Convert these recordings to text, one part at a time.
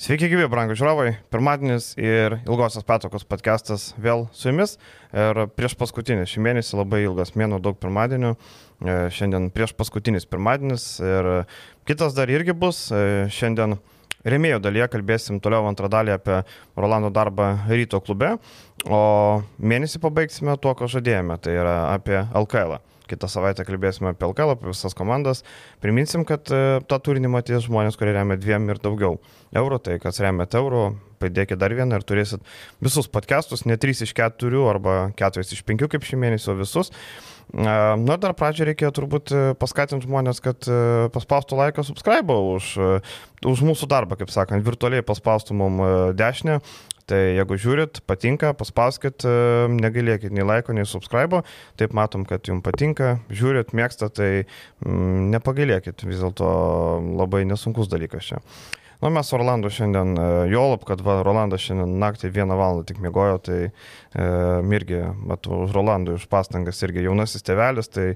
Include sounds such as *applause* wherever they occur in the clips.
Sveiki, gyvi, brangų žiūrovai. Pirmadienis ir ilgosios petokos podcastas vėl su jumis. Ir prieš paskutinį šį mėnesį labai ilgas mėnuo, daug pirmadienių. E, šiandien prieš paskutinis pirmadienis ir kitas dar irgi bus. E, šiandien remėjų dalyje kalbėsim toliau antrą dalį apie Rolando darbą ryto klube. O mėnesį pabaigsime tuo, ko žadėjome. Tai yra apie LKL. -ą. Kitą savaitę kalbėsime apie LKL, apie visas komandas. Priminsim, kad e, tą turinį matys žmonės, kurie remia dviem ir daugiau eurų. Tai kas remia eurų, padėkite dar vieną ir turėsit visus podcastus, ne 3 iš 4 arba 4 iš 5 kaip šį mėnesį, o visus. Na ir dar pradžioje reikėjo turbūt e, paskatinti žmonės, kad e, paspaustų laiką subscribe už, už mūsų darbą, kaip sakant, virtualiai paspaustų mum dešinę, Tai jeigu žiūrit, patinka, paspauskit, e, negailėkit nei laiko, nei subscribe, taip matom, kad jums patinka, žiūrit, mėgstat, tai mm, nepagailėkit, vis dėlto labai nesunkus dalykas čia. Nu, mes Orlando šiandien, e, Jolop, kad va, Rolandas šiandien naktį vieną valandą tik mėgojo, tai e, irgi, matau, už Rolandų, už pastangas irgi jaunasis tevelis, tai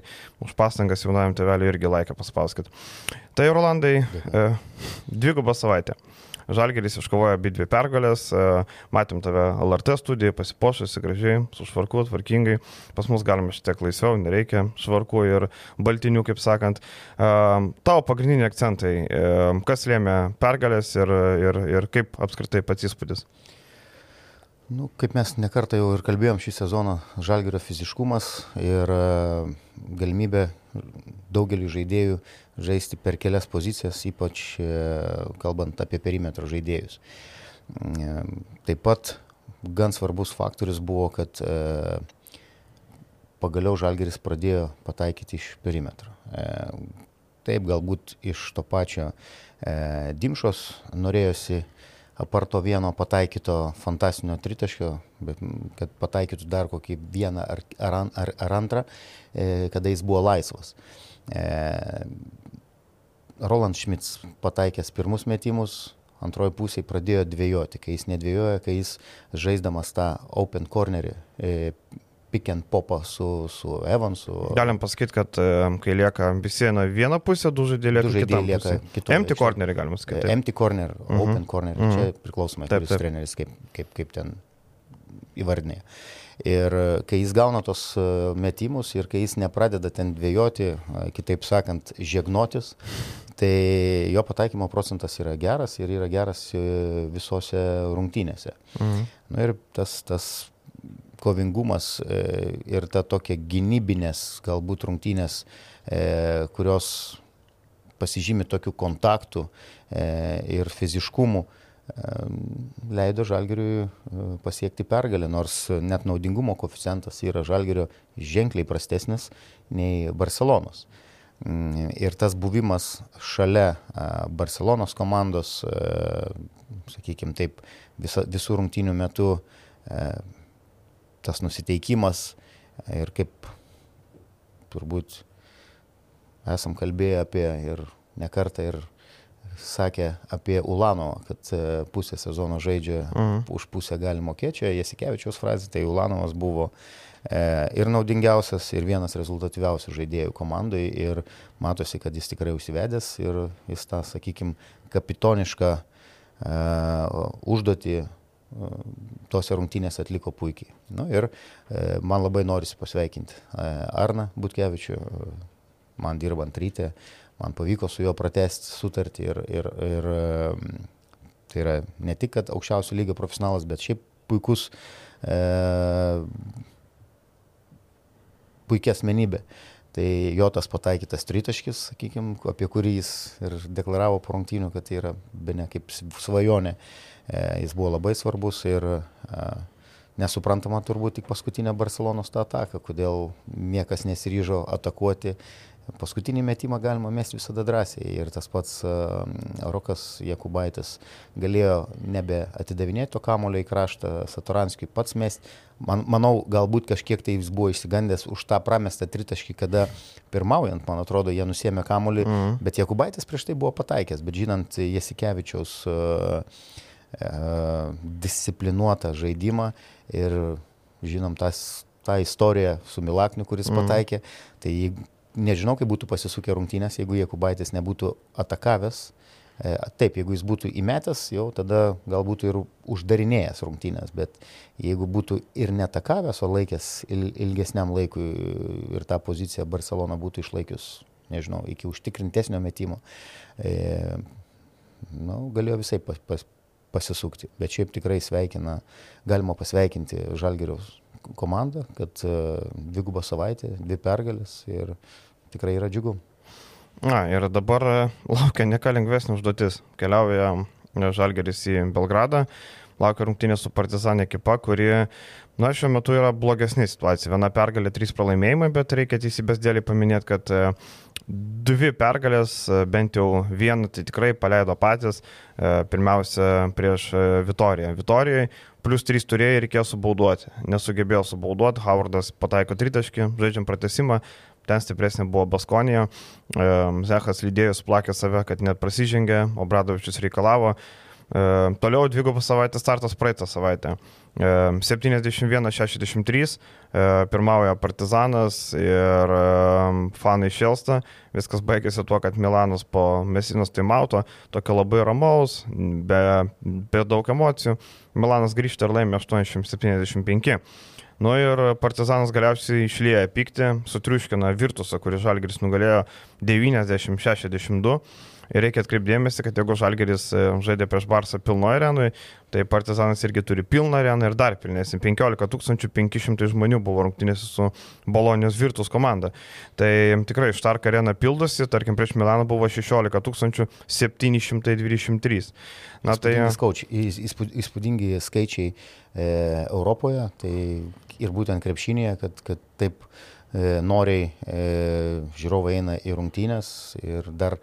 už pastangas jaunajam teveliui irgi laiką paspauskit. Tai Rolandai, e, dvigubą savaitę. Žalgeris iškovojo abi dvi pergalės, e, matėm tave LRT studijoje, pasipošusi gražiai, su švarku, tvarkingai. Pas mus galime šiek tiek laisviau, nereikia švarku ir baltinių, kaip sakant. E, tavo pagrindiniai akcentai, e, kas lėmė pergalės ir, ir, ir kaip apskritai pats įspūdis? Nu, kaip mes nekartą jau ir kalbėjom šį sezoną, žalgerio fiziškumas ir galimybė daugelį žaidėjų žaisti per kelias pozicijas, ypač e, kalbant apie perimetro žaidėjus. E, taip pat gan svarbus faktorius buvo, kad e, pagaliau Žalgeris pradėjo pataikyti iš perimetro. Taip, galbūt iš to pačio Dimšos norėjosi aparto vieno pataikyto fantastinio tritaškio, bet kad pataikytų dar kokį vieną ar, ar, ar, ar antrą, kada jis buvo laisvas. Roland Schmitz pataikęs pirmus metimus, antroji pusė pradėjo dvėjoti, kai jis nedvėjoja, kai jis žaisdamas tą open cornerį, e, pick and popą su, su Evansu. Galim pasakyti, kad e, kai lieka visi na vieną pusę, du žaidėjai lieka, žaidėjai lieka kitų. Empty cornerį galima sakyti. Empty corner, uh mhm. -huh. open corner, uh -huh. čia mhm. priklausomai, kuris treneris kaip, kaip, kaip ten įvardinėja. Ir e, kai jis gauna tos e, metimus ir kai jis nepradeda ten dvėjoti, kitaip sakant, žegnotis, tai jo pataikymo procentas yra geras ir yra geras e, visose rungtynėse. Mhm. Na ir tas, tas kovingumas e, ir ta tokia gynybinės galbūt rungtynės, e, kurios pasižymi tokiu kontaktu ir fiziškumu, leido Žalgiriui pasiekti pergalę, nors net naudingumo koficijantas yra Žalgirio ženkliai prastesnis nei Barcelonos. Mm, ir tas buvimas šalia Barcelonos komandos, sakykime taip, visa, visų rungtynių metu, tas nusiteikimas ir kaip turbūt esam kalbėję apie ir nekartą ir sakė apie Ulanovą, kad pusę sezono žaidžia, mhm. už pusę gali mokėti, čia Jasikevičiaus frazė, tai Ulanovas buvo E, ir naudingiausias, ir vienas rezultatyviausių žaidėjų komandai. Ir matosi, kad jis tikrai užsivedęs ir jis tą, sakykime, kapitonišką uh, užduotį tose rungtynėse atliko puikiai. Nu, ir uh, man labai norisi pasveikinti Arną Butkevičių, man dirbant ryte, man pavyko su juo pratesti sutartį ir, ir, ir tai yra ne tik, kad aukščiausio lygio profesionalas, bet šiaip puikus puikia asmenybė. Tai jo tas pataikytas tritaškis, sakykime, apie kurį jis ir deklaravo po rungtynių, kad tai yra be ne kaip svajonė. E, jis buvo labai svarbus ir e, nesuprantama turbūt tik paskutinė Barcelonos tą ataką, kodėl niekas nesiryžo atakuoti Paskutinį metimą galima mesti visada drąsiai ir tas pats uh, Rokas Jakubaitis galėjo nebe atidavinėti to kamulio į kraštą, Satoranskiui pats mesti. Man, manau, galbūt kažkiek tai jis buvo išsigandęs už tą pramestą tritaškį, kada pirmaujant, man atrodo, jie nusėmė kamulį, mm. bet Jakubaitis prieš tai buvo pataikęs, bet žinant Jasikevičiaus uh, disciplinuotą žaidimą ir žinom tas, tą istoriją su Milakniu, kuris mm. pataikė, tai nežinau, kaip būtų pasisukę rungtynės, jeigu Jekubaitis nebūtų atakavęs Taip, jeigu jis būtų įmetęs, jau tada galbūt ir uždarinėjęs rungtynės, bet jeigu būtų ir netakavęs, o laikęs ilgesniam laikui ir tą poziciją Barcelona būtų išlaikius, nežinau, iki užtikrintesnio metimo, e, nu, galėjo visai pas, pas, pasisukti. Bet šiaip tikrai sveikina, galima pasveikinti Žalgeriaus komandą, kad e, dvigubą savaitę, dvi pergalės ir tikrai yra džiugu. Na ir dabar e, laukia ne ką lengvesnė užduotis. Keliauja e, Žalgeris į Belgradą, laukia rungtynė su Partizanė ekipa, kuri, na, šiuo metu yra blogesnė situacija. Viena pergalė, trys pralaimėjimai, bet reikia teisybės dėlį paminėti, kad dvi pergalės, bent jau vieną, tai tikrai paleido patys, pirmiausia prieš Vitoriją. Vitorijai plus 3 turėjai reikėjo subauduoti. Nesugebėjo subauduoti, Howardas pataiko tritaškį, žaidžiam pratesimą, ten stipresnė buvo Baskonija. Zechas lydėjus plakė save, kad net prasižengė, o Bradovičius reikalavo. Toliau dvigubą savaitę startas praeitą savaitę. 71-63 pirmauja Partizanas ir fanai Šelsta. Viskas baigėsi tuo, kad Milanas po Mesinos taimauto, tokio labai ramaus, be, be daug emocijų, Milanas grįžta ir laimė 875. Nu ir Partizanas galiausiai išlieja pyktį, sutriuškina Virtusą, kuris Žalgeris nugalėjo 90-62. Ir reikia atkreipdėmėsi, kad jeigu Žalgeris e, žaidė prieš Barsą pilnoje arenoje, tai Partizanas irgi turi pilną areną ir dar pilnesnį. 15 500 žmonių buvo rungtynėse su Bolonijos Virtus komanda. Tai tikrai Štark arena pildosi, tarkim prieš Milaną buvo 16 723. Na tai... Skaučiai, įspūdingi skaičiai e, Europoje, tai ir būtent krepšinėje, kad, kad taip e, noriai e, žiūrovai eina į rungtynės ir dar,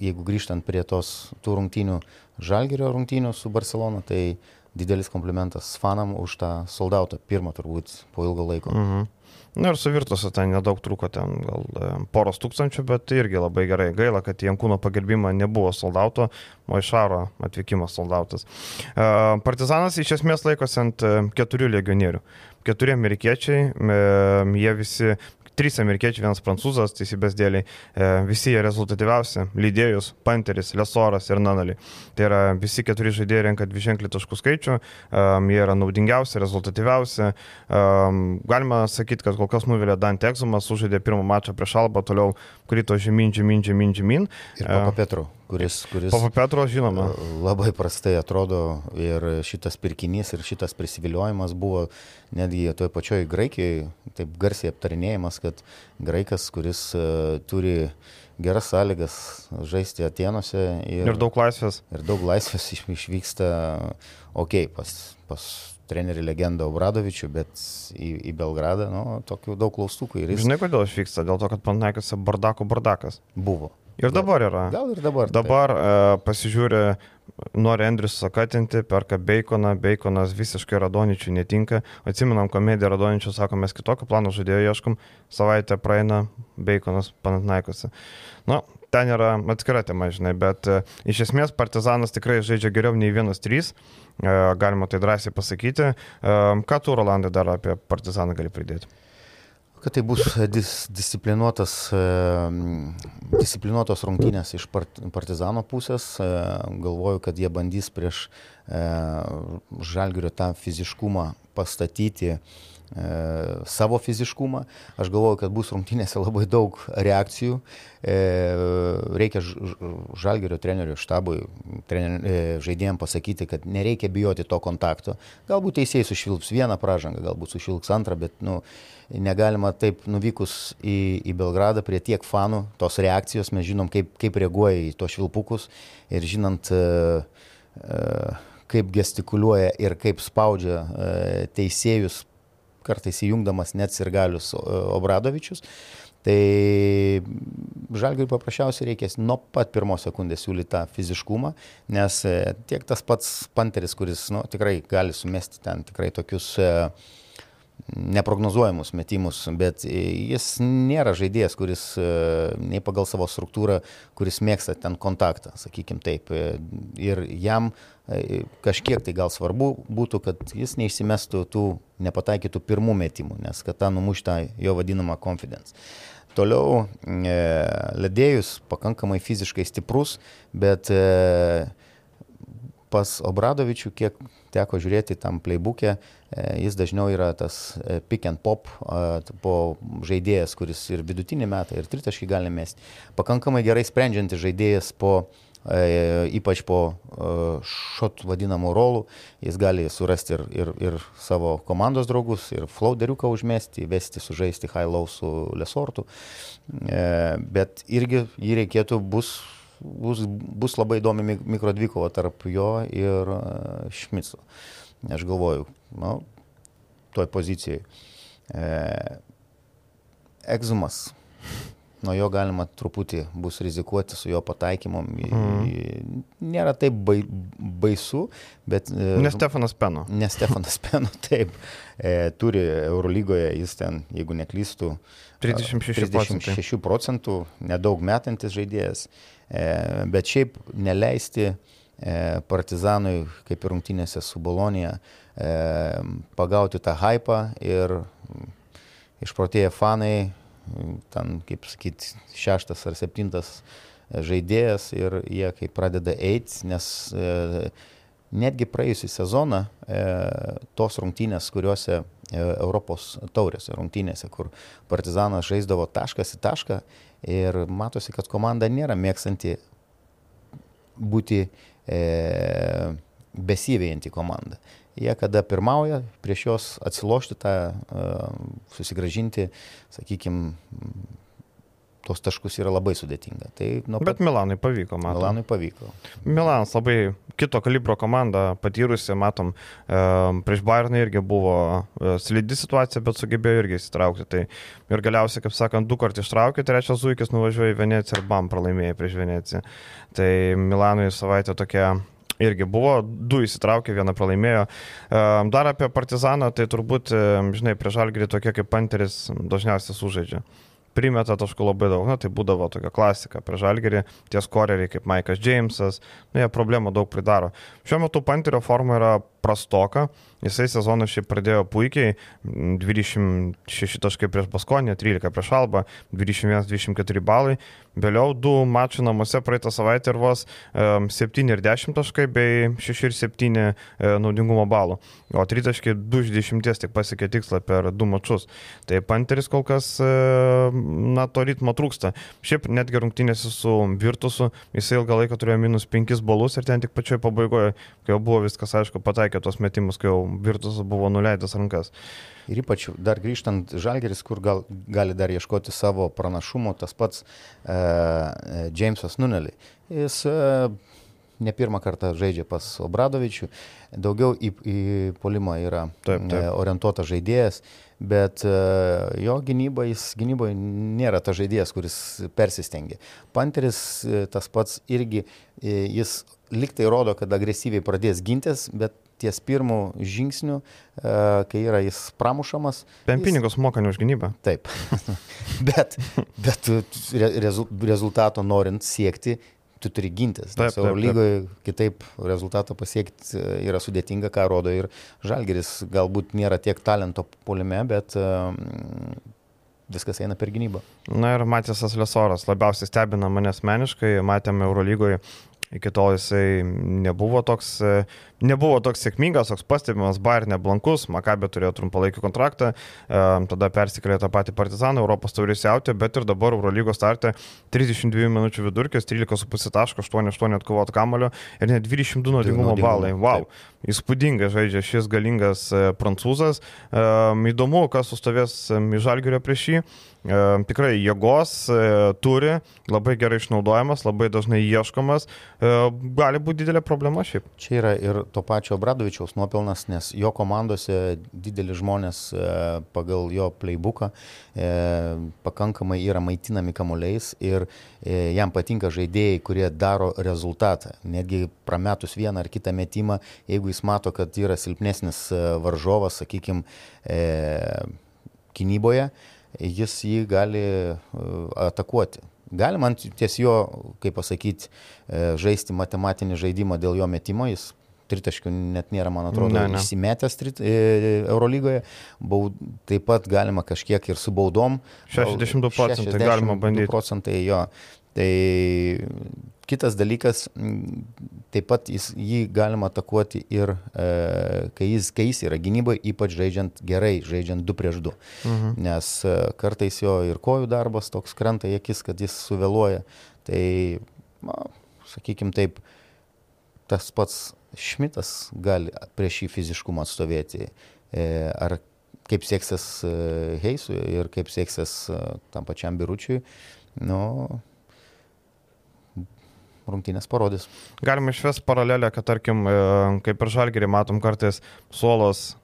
jeigu grįžtant prie tos tų rungtynių, Žalgerio rungtynių su Barcelona, tai didelis komplimentas fanam už tą soldautą, pirmą turbūt po ilgo laiko. Mhm. Na ir su Virtuose ten nedaug trūko, ten gal e, poros tūkstančių, bet tai irgi labai gerai. Gaila, kad į Jankūno pagerbimą nebuvo soldauto, o iš Šaro atvykimas soldautas. E, Partizanas iš esmės laikosi ant e, keturių legionierių keturi amerikiečiai, jie visi trys amerikiečiai, vienas prancūzas, teisybės dėliai, e, visi jie rezultatyviausi - Lydėjus, Panteris, Lesoras ir Nanali. Tai yra visi keturi žaidėjai renka dviženklį taškų skaičių, um, jie yra naudingiausi, rezultatyviausi. Um, galima sakyti, kad kol kas nuvilė Dante Exumas, sužaidė pirmą mačą prieš Alba, toliau krito žemyn, žemyn, žemyn, žemyn. Ir Papa Petru kuris, kuris Papa Petro, žinoma. Labai prastai atrodo ir šitas pirkinys ir šitas prisiviliojimas buvo netgi toje pačioje Graikijoje taip garsiai aptarinėjimas, kad graikas, kuris uh, turi geras sąlygas žaisti Atenuose ir, ir daug laisvės. Ir daug laisvės išvyksta, okei, okay, pas, pas trenerių legendą Obradovičių, bet į, į Belgradą, nu, tokių daug klaustukų. Jis... Žinai, kodėl išvyksta? Dėl to, kad Panaikose bardako bardakas. Buvo. Ir dabar yra. Gal ir dabar. Dabar tai. uh, pasižiūrė, nori Andrius sakatinti, perka Baconą, Baconas visiškai Radoničiui netinka. Atsimenam komediją Radoničių, sako, mes kitokio plano žaidėjo ieškom, savaitę praeina Baconas Panatnaikose. Na, ten yra atskira tema, žinai, bet uh, iš esmės Partizanas tikrai žaidžia geriau nei 1-3, uh, e, galima tai drąsiai pasakyti. Uh, ką tu, Rolandai, dar apie Partizaną gali pridėti? Kad tai bus dis, disciplinuotas, disciplinuotos rungtynės iš partizano pusės. E, galvoju, kad jie bandys prieš e, žalgirio tą fiziškumą pastatyti e, savo fiziškumą. Aš galvoju, kad bus rungtynėse labai daug reakcijų. Reikia žalgerio trenerių štabui, trener, žaidėjim pasakyti, kad nereikia bijoti to kontakto. Galbūt teisėjai sušvilps vieną pražangą, galbūt sušvilps antrą, bet nu, negalima taip nuvykus į, į Belgradą prie tiek fanų, tos reakcijos, mes žinom, kaip, kaip reaguoja į tos švilpukus ir žinant, uh, uh, kaip gestikuliuoja ir kaip spaudžia uh, teisėjus, kartais įjungdamas net ir galius Obradovičius. Tai žalgiui paprasčiausiai reikės nuo pat pirmos sekundės siūlyti tą fiziškumą, nes tiek tas pats Panteris, kuris nu, tikrai gali sumesti ten tikrai tokius uh, neprognozuojamus metimus, bet jis nėra žaidėjas, kuris e, nei pagal savo struktūrą, kuris mėgsta ten kontaktą, sakykim taip. E, ir jam e, kažkiek tai gal svarbu būtų, kad jis neišsimestų tų nepataikytų pirmų metimų, nes kad tą numuštą jo vadinamą confidence. Toliau ledėjus pakankamai fiziškai stiprus, bet e, pas Obradovičių, kiek teko žiūrėti tam playbook'e, e, jis dažniau yra tas e, pick and pop po žaidėjas, kuris ir vidutinį metą, ir tritaškį gali mesti. Pakankamai gerai sprendžiantis žaidėjas po e, ypač po šot vadinamų rolų, jis gali surasti ir, ir, ir savo komandos draugus, ir flouderiuką užmesti, vesti sužaisti high low su lesortu, bet irgi jį reikėtų bus bus, bus labai įdomi mikrodvikova tarp jo ir Šmico. Aš galvoju, nu, toj pozicijai. E, egzumas. Nuo jo galima truputį bus rizikuoti su jo pataikymu. Mm. Nėra taip bai, baisu, bet... E, ne Stefanas Peno. Ne Stefanas Peno, *laughs* taip. E, turi Eurolygoje, jis ten, jeigu neklystų, 36 procentų. 36 procentų, nedaug metantis žaidėjas. E, bet šiaip neleisti e, partizanui, kaip ir rungtynėse su Bolonija, e, pagauti tą hypą ir išprotėję fanai, ten, kaip sakyti, šeštas ar septintas žaidėjas ir jie kai pradeda eiti, nes netgi praėjusią sezoną tos rungtynės, kuriuose Europos taurėse rungtynėse, kur partizanas žaisdavo taškas į tašką, Ir matosi, kad komanda nėra mėgstanti būti e, besivėjanti komanda. Jie kada pirmauja, prieš juos atsilošti tą, e, susigražinti, sakykime, tos taškus yra labai sudėtinga. Tai pat... Bet Milanui pavyko, matom. Milanui pavyko. Milanas labai kito kalibro komanda, patyrusi, matom, e, prieš Bayerną irgi buvo e, slidi situacija, bet sugebėjo irgi įsitraukti. Tai ir galiausiai, kaip sakant, du kartus ištraukė, trečias Zuikis nuvažiuoja į Veneciją ir BAM pralaimėjo prieš Veneciją. Tai Milanui savaitė tokia irgi buvo, du įsitraukė, vieną pralaimėjo. Dar apie Partizaną, tai turbūt, žinai, prieš Algerį tokie kaip Panteris dažniausiai sužaidžia primeta taškų labai daug. Na, tai būdavo tokia klasika prie žalgerį, tie skoreriai kaip Maikas Džeimsas, nu, jie problemų daug pridaro. Šiuo metu Panterio forma yra prastoka, jisai sezoną šiaip pradėjo puikiai, 26 taškai prieš Baskonį, 13 prieš Alba, 21-24 balai, vėliau du mačių namuose praeitą savaitę ir vos um, 7 ir 10 taškai bei 6 ir 7 e, naudingumo balų, o 3 taškai 2 iš 10 tik pasiekė tikslą per du mačius. Tai Panteris kol kas, e, na, to ritmo trūksta. Šiaip netgi rungtynėse su Virtusu jisai ilgą laiką turėjo minus 5 balus ir ten tik pačioje pabaigoje, kai jau buvo viskas aišku, pataikė pataikė tos metimus, kai jau Virtus buvo nuleidęs rankas. Ir ypač dar grįžtant Žalgeris, kur gal, gali dar ieškoti savo pranašumo, tas pats uh, Jamesas Nunelį. Jis uh, ne pirmą kartą žaidžia pas Obradovičių, daugiau į, į polimą yra taip, taip. orientuotas žaidėjas, bet jo gynyba, jis gynyboje nėra tas žaidėjas, kuris persistengia. Panteris tas pats irgi, jis liktai rodo, kad agresyviai pradės gintis, bet ties pirmų žingsnių, e, kai yra jis pramušamas. Jis... pinigus moka ne už gynybą. Taip. *laughs* bet bet rezultato norint siekti, tu turi gintis. Taip, taip, lygoje kitaip rezultato pasiekti e, yra sudėtinga, ką rodo ir Žalgeris. Galbūt nėra tiek talento polime, bet um, viskas eina per gynybą. Na ir Matėsas Lesoras labiausiai stebina mane asmeniškai, matėme Eurolygoje iki tol jisai nebuvo toks, e, nebuvo toks sėkmingas, toks pastebimas, Bayern neblankus, Makabė turėjo trumpalaikį kontraktą, e, tada persikėlė tą patį Partizaną, Europos taurės jautė, bet ir dabar Eurolygos startė 32 minučių vidurkis, 13,5 taško, 8-8 atkovot kamulio ir net 22 naudingumo balai. Wow, taip. įspūdingai žaidžia šis galingas e, prancūzas. Įdomu, kas sustovės į žalgerio prieš jį. E, tikrai jėgos e, turi, labai gerai išnaudojamas, labai dažnai ieškomas, e, gali būti didelė problema šiaip. Čia yra ir to pačio Bradovičiaus nuopelnas, nes jo komandose dideli žmonės pagal jo playbooką pakankamai yra maitinami kamuoliais ir jam patinka žaidėjai, kurie daro rezultatą. Netgi prametus vieną ar kitą metimą, jeigu jis mato, kad yra silpnesnis varžovas, sakykime, gynyboje, jis jį gali e, atakuoti. Galima ties jo, kaip pasakyti, e, žaisti matematinį žaidimą dėl jo metimo, jis tritaškių net nėra, man atrodo, ne, ne. įsimetęs trit, e, Eurolygoje. Baud, taip pat galima kažkiek ir su baudom. 62 procentai galima bandyti. procentai jo. Tai kitas dalykas, taip pat jis, jį galima atakuoti ir e, kai, jis, kai jis yra gynyboje, ypač žaidžiant gerai, žaidžiant 2 prieš 2. Mhm. Nes e, kartais jo ir kojų darbas toks krenta į akis, kad jis suvėluoja. Tai, na, sakykime taip, tas pats Šmitas gali prieš šį fiziškumą atstovėti. E, ar kaip seksis e, Heisui ir kaip seksis e, tam pačiam Biručiui, nu, rungtynės parodys. Galima išvesti paralelę, kad tarkim, kaip ir žalgerį matom kartais suolos E,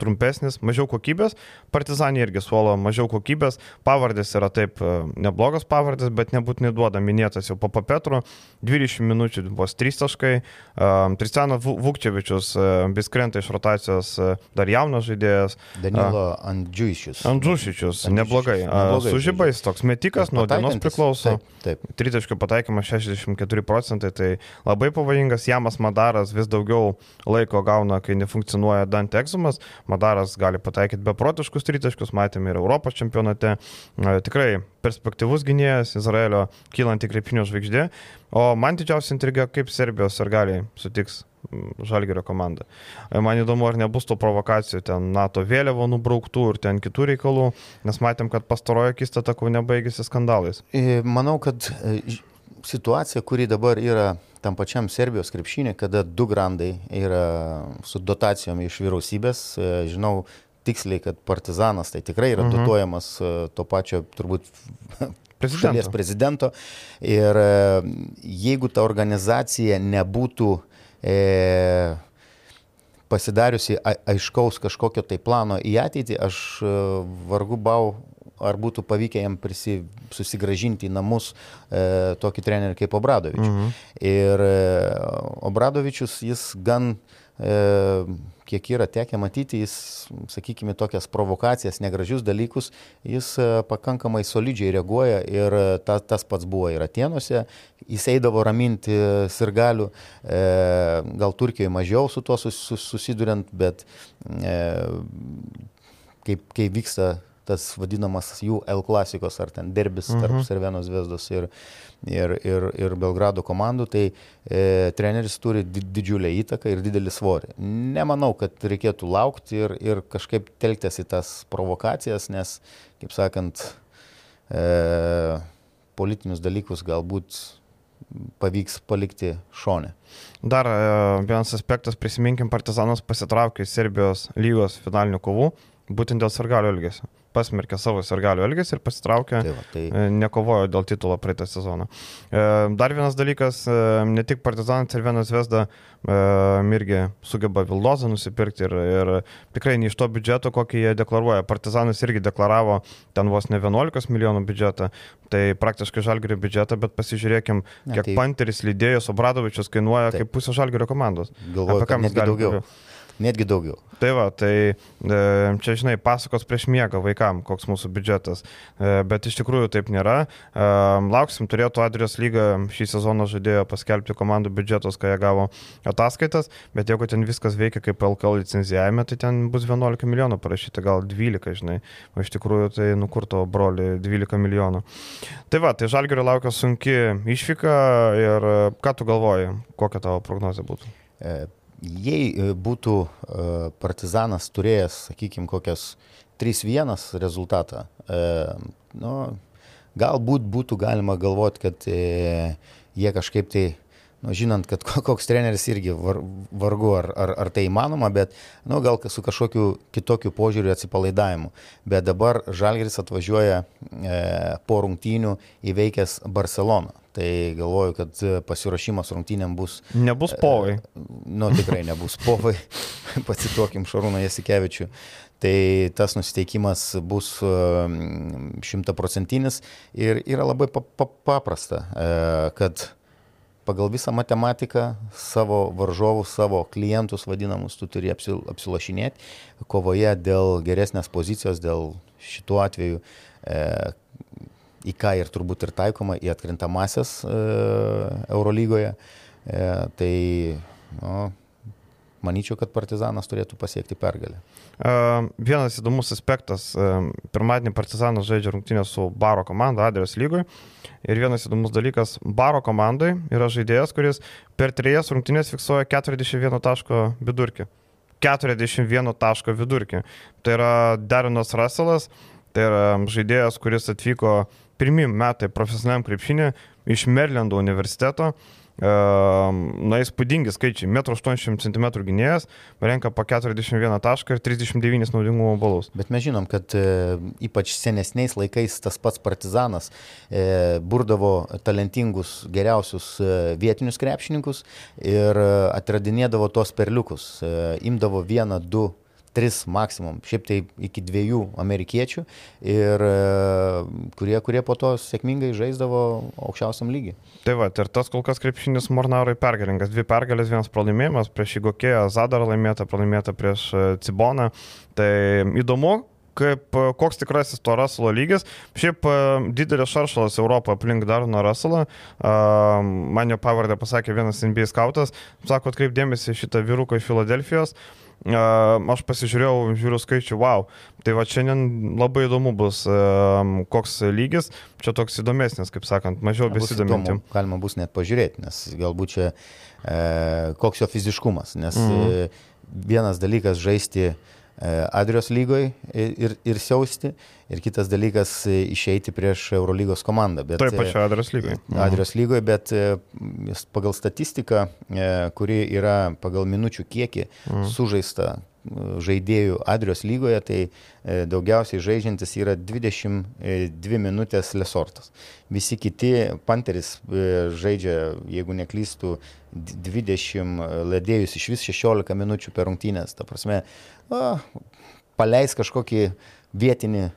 trumpesnis, mažiau kokybės, partizanė irgi suolo mažiau kokybės, pavardės yra taip e, neblogos pavardės, bet nebūtinai duoda minėtas jau po papetru, 20 minučių vos 3 taškai, e, Vukčevičius vis krenta iš rotacijos dar jaunas žaidėjas. Danilo Andžiušius. Andžiušius, neblogai. neblogai. Su žibais toks metikas, nuo dienos priklauso. Taip, taip. Tritaškių pataikymas 64 procentai, tai labai pavojingas, Jamas Madaras vis daugiau laiko gauna, kai nefunkcionuoja Dante Exo klausimas. Madaras gali pataikyti beprotiškus tritaškius, matėme ir Europos čempionate. Tikrai perspektyvus gynėjas, Izraelio kylanti krepšinio žvaigždė. O man didžiausia intriga, kaip Serbijos ar gali sutiks Žalgerio komanda. Man įdomu, ar nebus to provokacijų, ten NATO vėliavo nubrauktų ir ten kitų reikalų, nes matėm, kad pastarojo akistata kaune baigėsi skandalais. E, manau, kad e, situacija, kuri dabar yra tam pačiam Serbijos krepšinė, kada du grandai yra su dotacijom iš vyriausybės, e, žinau tiksliai, kad partizanas tai tikrai yra mhm. dotuojamas e, to pačio turbūt *laughs* prezidento. šalies prezidento. Ir e, jeigu ta organizacija nebūtų e, pasidariusi aiškaus kažkokio tai plano į ateitį, aš vargu bau ar būtų pavykę jam prisi, susigražinti į namus e, tokį trenerį kaip Obradovičius. Mhm. Ir e, Obradovičius, jis gan, e, kiek yra tekę matyti, jis, sakykime, tokias provokacijas, negražius dalykus, jis e, pakankamai solidžiai reaguoja ir e, ta, tas pats buvo ir Atenuose, jis eidavo raminti sirgalių, e, gal Turkijoje mažiau su tuo sus, sus, susiduriant, bet e, kaip, kai vyksta tas vadinamas jų L klasikos ar ten derbis tarp mhm. -huh. Servenos Vesdos ir, ir, ir, ir Belgrado komandų, tai e, treneris turi didžiulę įtaką ir didelį svorį. Nemanau, kad reikėtų laukti ir, ir kažkaip telktis į tas provokacijas, nes, kaip sakant, e, politinius dalykus galbūt pavyks palikti šonę. Dar e, vienas aspektas, prisiminkim, Partizanas pasitraukė iš Serbijos lygos finalinių kovų, būtent dėl sargalio elgesio pasmerkė savo sargalių elgesį ir pasitraukė, tai va, tai... E, nekovojo dėl titulo praeitą sezoną. E, dar vienas dalykas, e, ne tik Partizanas ir vienas Vesda irgi sugeba Vildozą nusipirkti ir, ir tikrai ne iš to biudžeto, kokį jie deklaruoja. Partizanas irgi deklaravo ten vos ne 11 milijonų biudžetą, tai praktiškai žalgerio biudžetą, bet pasižiūrėkim, kiek ne, tai... Panteris lydėjus Obradovičius kainuoja Taip. kaip pusė žalgerio komandos. Galvoju, ką mes galime daugiau. Kalbėti? Netgi daugiau. Tai va, tai e, čia, žinai, pasakos prieš miegą vaikam, koks mūsų biudžetas, e, bet iš tikrųjų taip nėra. E, lauksim, turėtų Adrijos lyga šį sezoną žadėjo paskelbti komandų biudžetus, kai jie gavo ataskaitas, bet jeigu ten viskas veikia kaip LKL licenzijavime, tai ten bus 11 milijonų parašyta, gal 12, žinai, o iš tikrųjų tai nukurto broli 12 milijonų. Tai va, tai Žalgerio laukia sunki išvyka ir ką tu galvoji, kokia tavo prognozija būtų? Jei e, būtų e, partizanas turėjęs, sakykime, kokias 3-1 rezultatą, e, nu, galbūt būtų galima galvoti, kad jie kažkaip tai nu, žinant, kad koks treneris irgi var, vargu ar, ar, ar tai įmanoma, bet nu, gal su kažkokiu kitokiu požiūriu atsipalaidavimu. Bet dabar Žalgeris atvažiuoja e, po rungtynių įveikęs Barceloną. Tai galvoju, kad pasiruošimas rungtynėm bus. Nebus povai. E, nu, tikrai nebus *laughs* povai. Pacituokim Šarūną Jasikevičių. Tai tas nusiteikimas bus e, šimtaprocentinis ir yra labai pa pa paprasta, e, kad pagal visą matematiką savo varžovus, savo klientus vadinamus tu turi apsil, apsilašinėti kovoje dėl geresnės pozicijos, dėl šituo atveju e, į ką ir turbūt ir taikoma į atkrintamasias e, Eurolygoje. E, tai nu, manyčiau, kad Partizanas turėtų pasiekti pergalę. Vienas įdomus aspektas. Pirmadienį Partizanas žaidžia rungtynės su Baro komanda Adrijos lygoje. Ir vienas įdomus dalykas, Baro komandai yra žaidėjas, kuris per trejas rungtynės fiksuoja 41 taško vidurkį. 41 taško vidurkį. Tai yra Derinas Russellas, tai yra žaidėjas, kuris atvyko pirmie metai profesionaliam krepšinį iš Merlendo universiteto. Na, įspūdingi skaičiai. 1,80 cm gynėjas, renka po 41 tašką ir 39 naudingumo balus. Bet mes žinom, kad e, ypač senesniais laikais tas pats partizanas e, burdavo talentingus, geriausius e, vietinius krepšininkus ir e, atradinėdavo tos perliukus. E, imdavo vieną, du tris maksimum, šiaip tai iki dviejų amerikiečių, ir e, kurie, kurie po to sėkmingai žaisdavo aukščiausiam lygiui. Tai va, ir tas kol kas krepšinis Mornarui pergalingas. Dvi pergalės, vienas pralaimėjimas prieš Igokėją, Zadarą laimėta, pralaimėta prieš e, Ciboną. Tai įdomu, kaip, e, koks tikrasis to Russello lygis. Šiaip didelis šaršalas Europoje aplink Daruną Russelą. Man jo pavardę pasakė vienas NBA skautas. Sako, atkreipdėmėsi šitą vyruką iš Filadelfijos. Aš pasižiūrėjau, žiūriu skaičių, wow. Tai va šiandien labai įdomu bus, koks lygis, čia toks įdomesnis, kaip sakant, mažiau besidominti. Galima bus net pažiūrėti, nes galbūt čia e, koks jo fiziškumas, nes mhm. e, vienas dalykas žaisti e, E, Adrios lygoje ir, ir siausti, ir kitas dalykas e, išeiti prieš Eurolygos komandą. Bet, Taip, pačio Adrios lygoje. Adrios lygoje, bet e, pagal statistiką, kuri yra pagal minučių kiekį mm. sužaista žaidėjų Adrios lygoje, tai daugiausiai žaidžiantis yra 22 minutės lesortas. Visi kiti Panteris žaidžia, jeigu neklystų, 20 ledėjus iš vis 16 minučių per rungtynės. Ta prasme, a, paleis kažkokį vietinį e,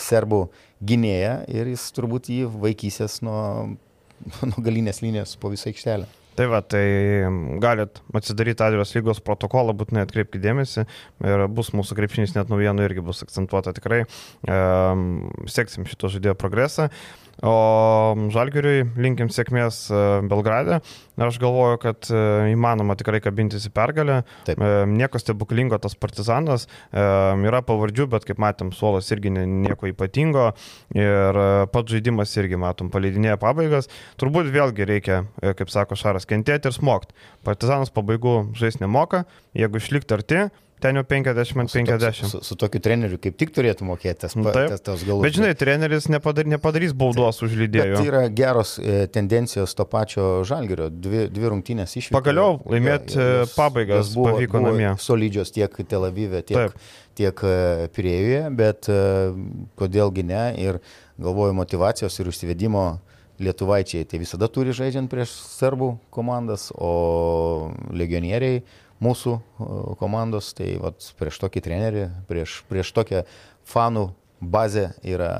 serbų gynėją ir jis turbūt jį vaikysės nuo, *laughs* nuo galinės linijos po visą aikštelę. Tai va, tai galit atsidaryti Adrijos lygos protokolą, būtinai atkreipkite dėmesį ir bus mūsų krepšinis net naujienų irgi bus akcentuota tikrai. E, seksim šito žaidėjo progresą. E, O Žalgiriui linkim sėkmės e, Belgrade. Aš galvoju, kad e, įmanoma tikrai kabintis į pergalę. Taip. E, nieko stebuklingo tas partizanas. Yra pavardžių, bet kaip matėm, suolas irgi nieko ypatingo. Ir pats žaidimas irgi, matom, paleidinėja pabaigas. Turbūt vėlgi reikia, kaip sako Šaras, kentėti ir smogti. Partizanas pabaigų žais nemoka. Jeigu išlikti arti, ten jau 50 ant 50. Su, su, su tokiu treneriu kaip tik turėtų mokėti tas, tas, tas galus. Bet žinai, treneris nepadar, nepadarys baudos už lydėjų. Tai yra geros e, tendencijos to pačio žalgerio, dvi, dvi rungtynės iš. Pagaliau laimėti e, pabaigas buvo, pavyko buvo namie. Solidžios tiek Tel Avive, tiek, Taip. tiek e, Pirėjuje, bet e, kodėlgi ne ir galvoju motivacijos ir užsivedimo lietuvaičiai tai visada turi žaidžiant prieš serbų komandas, o legionieriai mūsų komandos, tai vat, prieš tokį trenerį, prieš, prieš tokią fanų bazę yra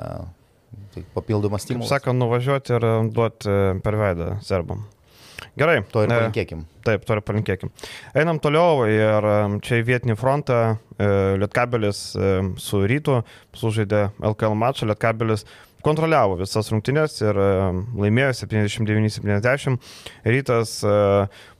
tai papildomas stimulas. Sako, nuvažiuoti ir duoti e, per veidą serbam. Gerai. To ir e, palinkėkim. Taip, to ir palinkėkim. Einam toliau ir e, čia į vietinį frontą Lietkabelis su rytu sužaidė LKL mačą. Lietkabelis kontroliavo visas rungtynės ir e, laimėjo 79-70. Rytas e,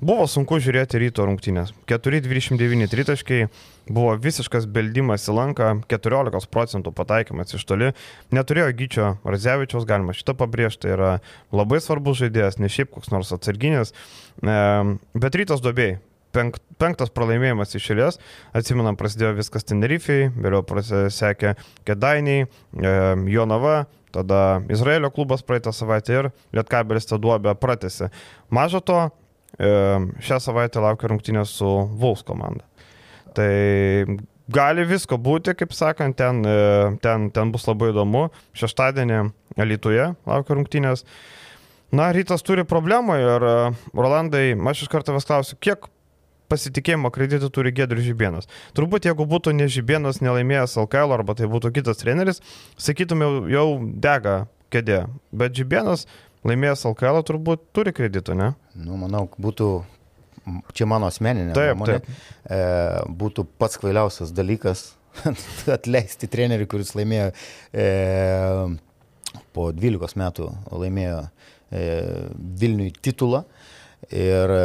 buvo sunku žiūrėti ryto rungtynės. 4-29 tritaškiai buvo visiškas beldimas į lanką, 14 procentų pataikymas iš toli. Neturėjo Gyčio Razevičiaus, galima šitą pabrėžti, yra labai svarbus žaidėjas, ne šiaip koks nors atsarginės, e, bet rytas dobėjai penk, penktas pralaimėjimas iš eilės. Atsimenam, prasidėjo viskas Tenerifei, vėliau sekė Kedainiai, e, Jonava, Tada Izraelio klubas praeitą savaitę ir Lietkabelis tą duobę pratėsi. Maža to, e, šią savaitę laukia rungtynės su Vuls komanda. Tai gali visko būti, kaip sakant, ten, e, ten, ten bus labai įdomu. Šeštadienį Lietuvoje laukia rungtynės. Na, rytas turi problemų ir e, Rolandai, aš iš karto vis klausiu, kiek pasitikėjimo kreditų turi Gedrius Žibienas. Turbūt jeigu būtų ne Žibienas nelaimėjęs LKL arba tai būtų kitas treneris, sakytume, jau dega kėdė. Bet Žibienas laimėjęs LKL turbūt turi kreditų, ne? Nu, manau, būtų, čia mano asmeninė taip, nuomonė, taip. E, būtų pats kvailiausias dalykas *laughs* atleisti trenerių, kuris laimėjo e, po 12 metų laimėjo e, Vilniui titulą. Ir e,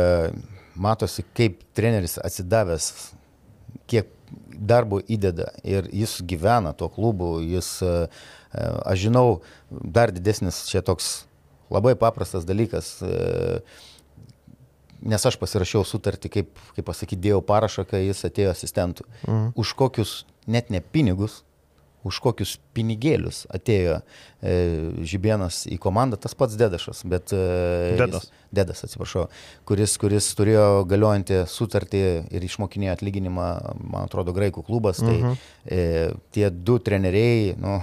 matosi, kaip treneris atsidavęs, kiek darbo įdeda ir jis gyvena tuo klubu, jis, aš žinau, dar didesnis čia toks labai paprastas dalykas nes aš pasirašiau sutartį, kaip, kaip pasakyti, dėjau parašą, kai jis atėjo asistentų. Mhm. Už kokius, net ne pinigus, už kokius pinigėlius atėjo e, Žibienas į komandą, tas pats Dedašas, bet... E, Dedas. Jis, Dedas, atsiprašau, kuris, kuris turėjo galiojantį sutartį ir išmokinėjo atlyginimą, man atrodo, graikų klubas. Tai mhm. e, tie du treneriai, nu,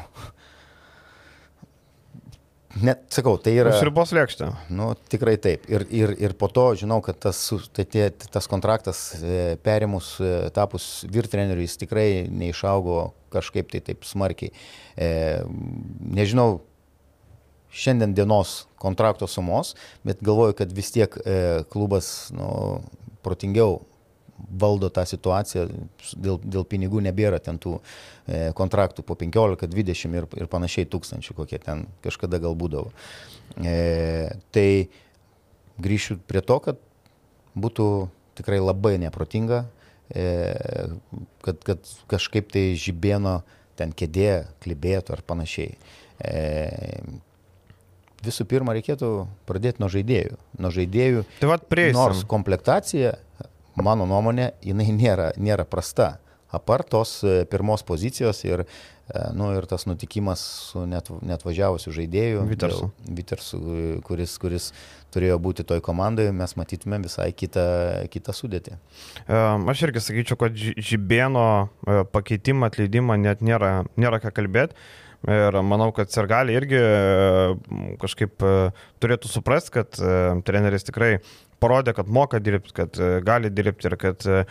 Net sakau, tai yra. Sribos lėkštė. Nu, tikrai taip. Ir, ir, ir po to žinau, kad tas, tai tie, tas kontraktas e, perimus, e, tapus virtreneriu, jis tikrai neišaugo kažkaip tai taip smarkiai. E, nežinau šiandien dienos kontrakto sumos, bet galvoju, kad vis tiek e, klubas nu, protingiau valdo tą situaciją, dėl, dėl pinigų nebėra ten tų e, kontraktų po 15, 20 ir, ir panašiai tūkstančių, kokie ten kažkada gal būdavo. E, tai grįšiu prie to, kad būtų tikrai labai neprotinga, e, kad, kad kažkaip tai žibėno ten kėdė, klibėtų ar panašiai. E, visų pirma, reikėtų pradėti nuo žaidėjų. Nuo žaidėjų. Tai vad prieisim. Nors komplektacija mano nuomonė, jinai *laughs* nėra, nėra prasta. Apart tos e, pirmos pozicijos ir, e, nu, ir tas nutikimas su net, net važiavusiu žaidėju, Vitersu. Vitersu, kuris, kuris turėjo būti toj komandai, mes matytumėm visai kitą, kitą sudėtį. Aš irgi sakyčiau, kad žibėno e, pakeitimą, atleidimą net nėra, nėra ką kalbėti. Ir manau, kad Sergali irgi kažkaip turėtų suprasti, kad treneris tikrai parodė, kad moka dirbti, kad e, gali dirbti ir kad e,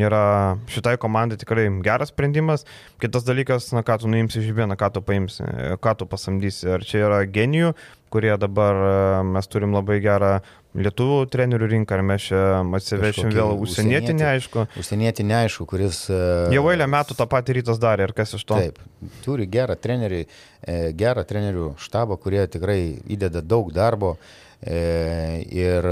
yra šitai komandai tikrai geras sprendimas. Kitas dalykas, na ką tu nuimsi iš vieną, ką tu paimsi, e, ką tu pasamdysi. Ar čia yra genijų, kurie dabar mes turim labai gerą lietuvių trenerių rinką, ar mes čia atsivešim vėl užsienietį, neaišku. Užsienietį neaišku, kuris... Jau eilę metų tą patį rytas darė ir kas iš to? Taip, turi gerą trenerių, gerą trenerių štabą, kurie tikrai įdeda daug darbo ir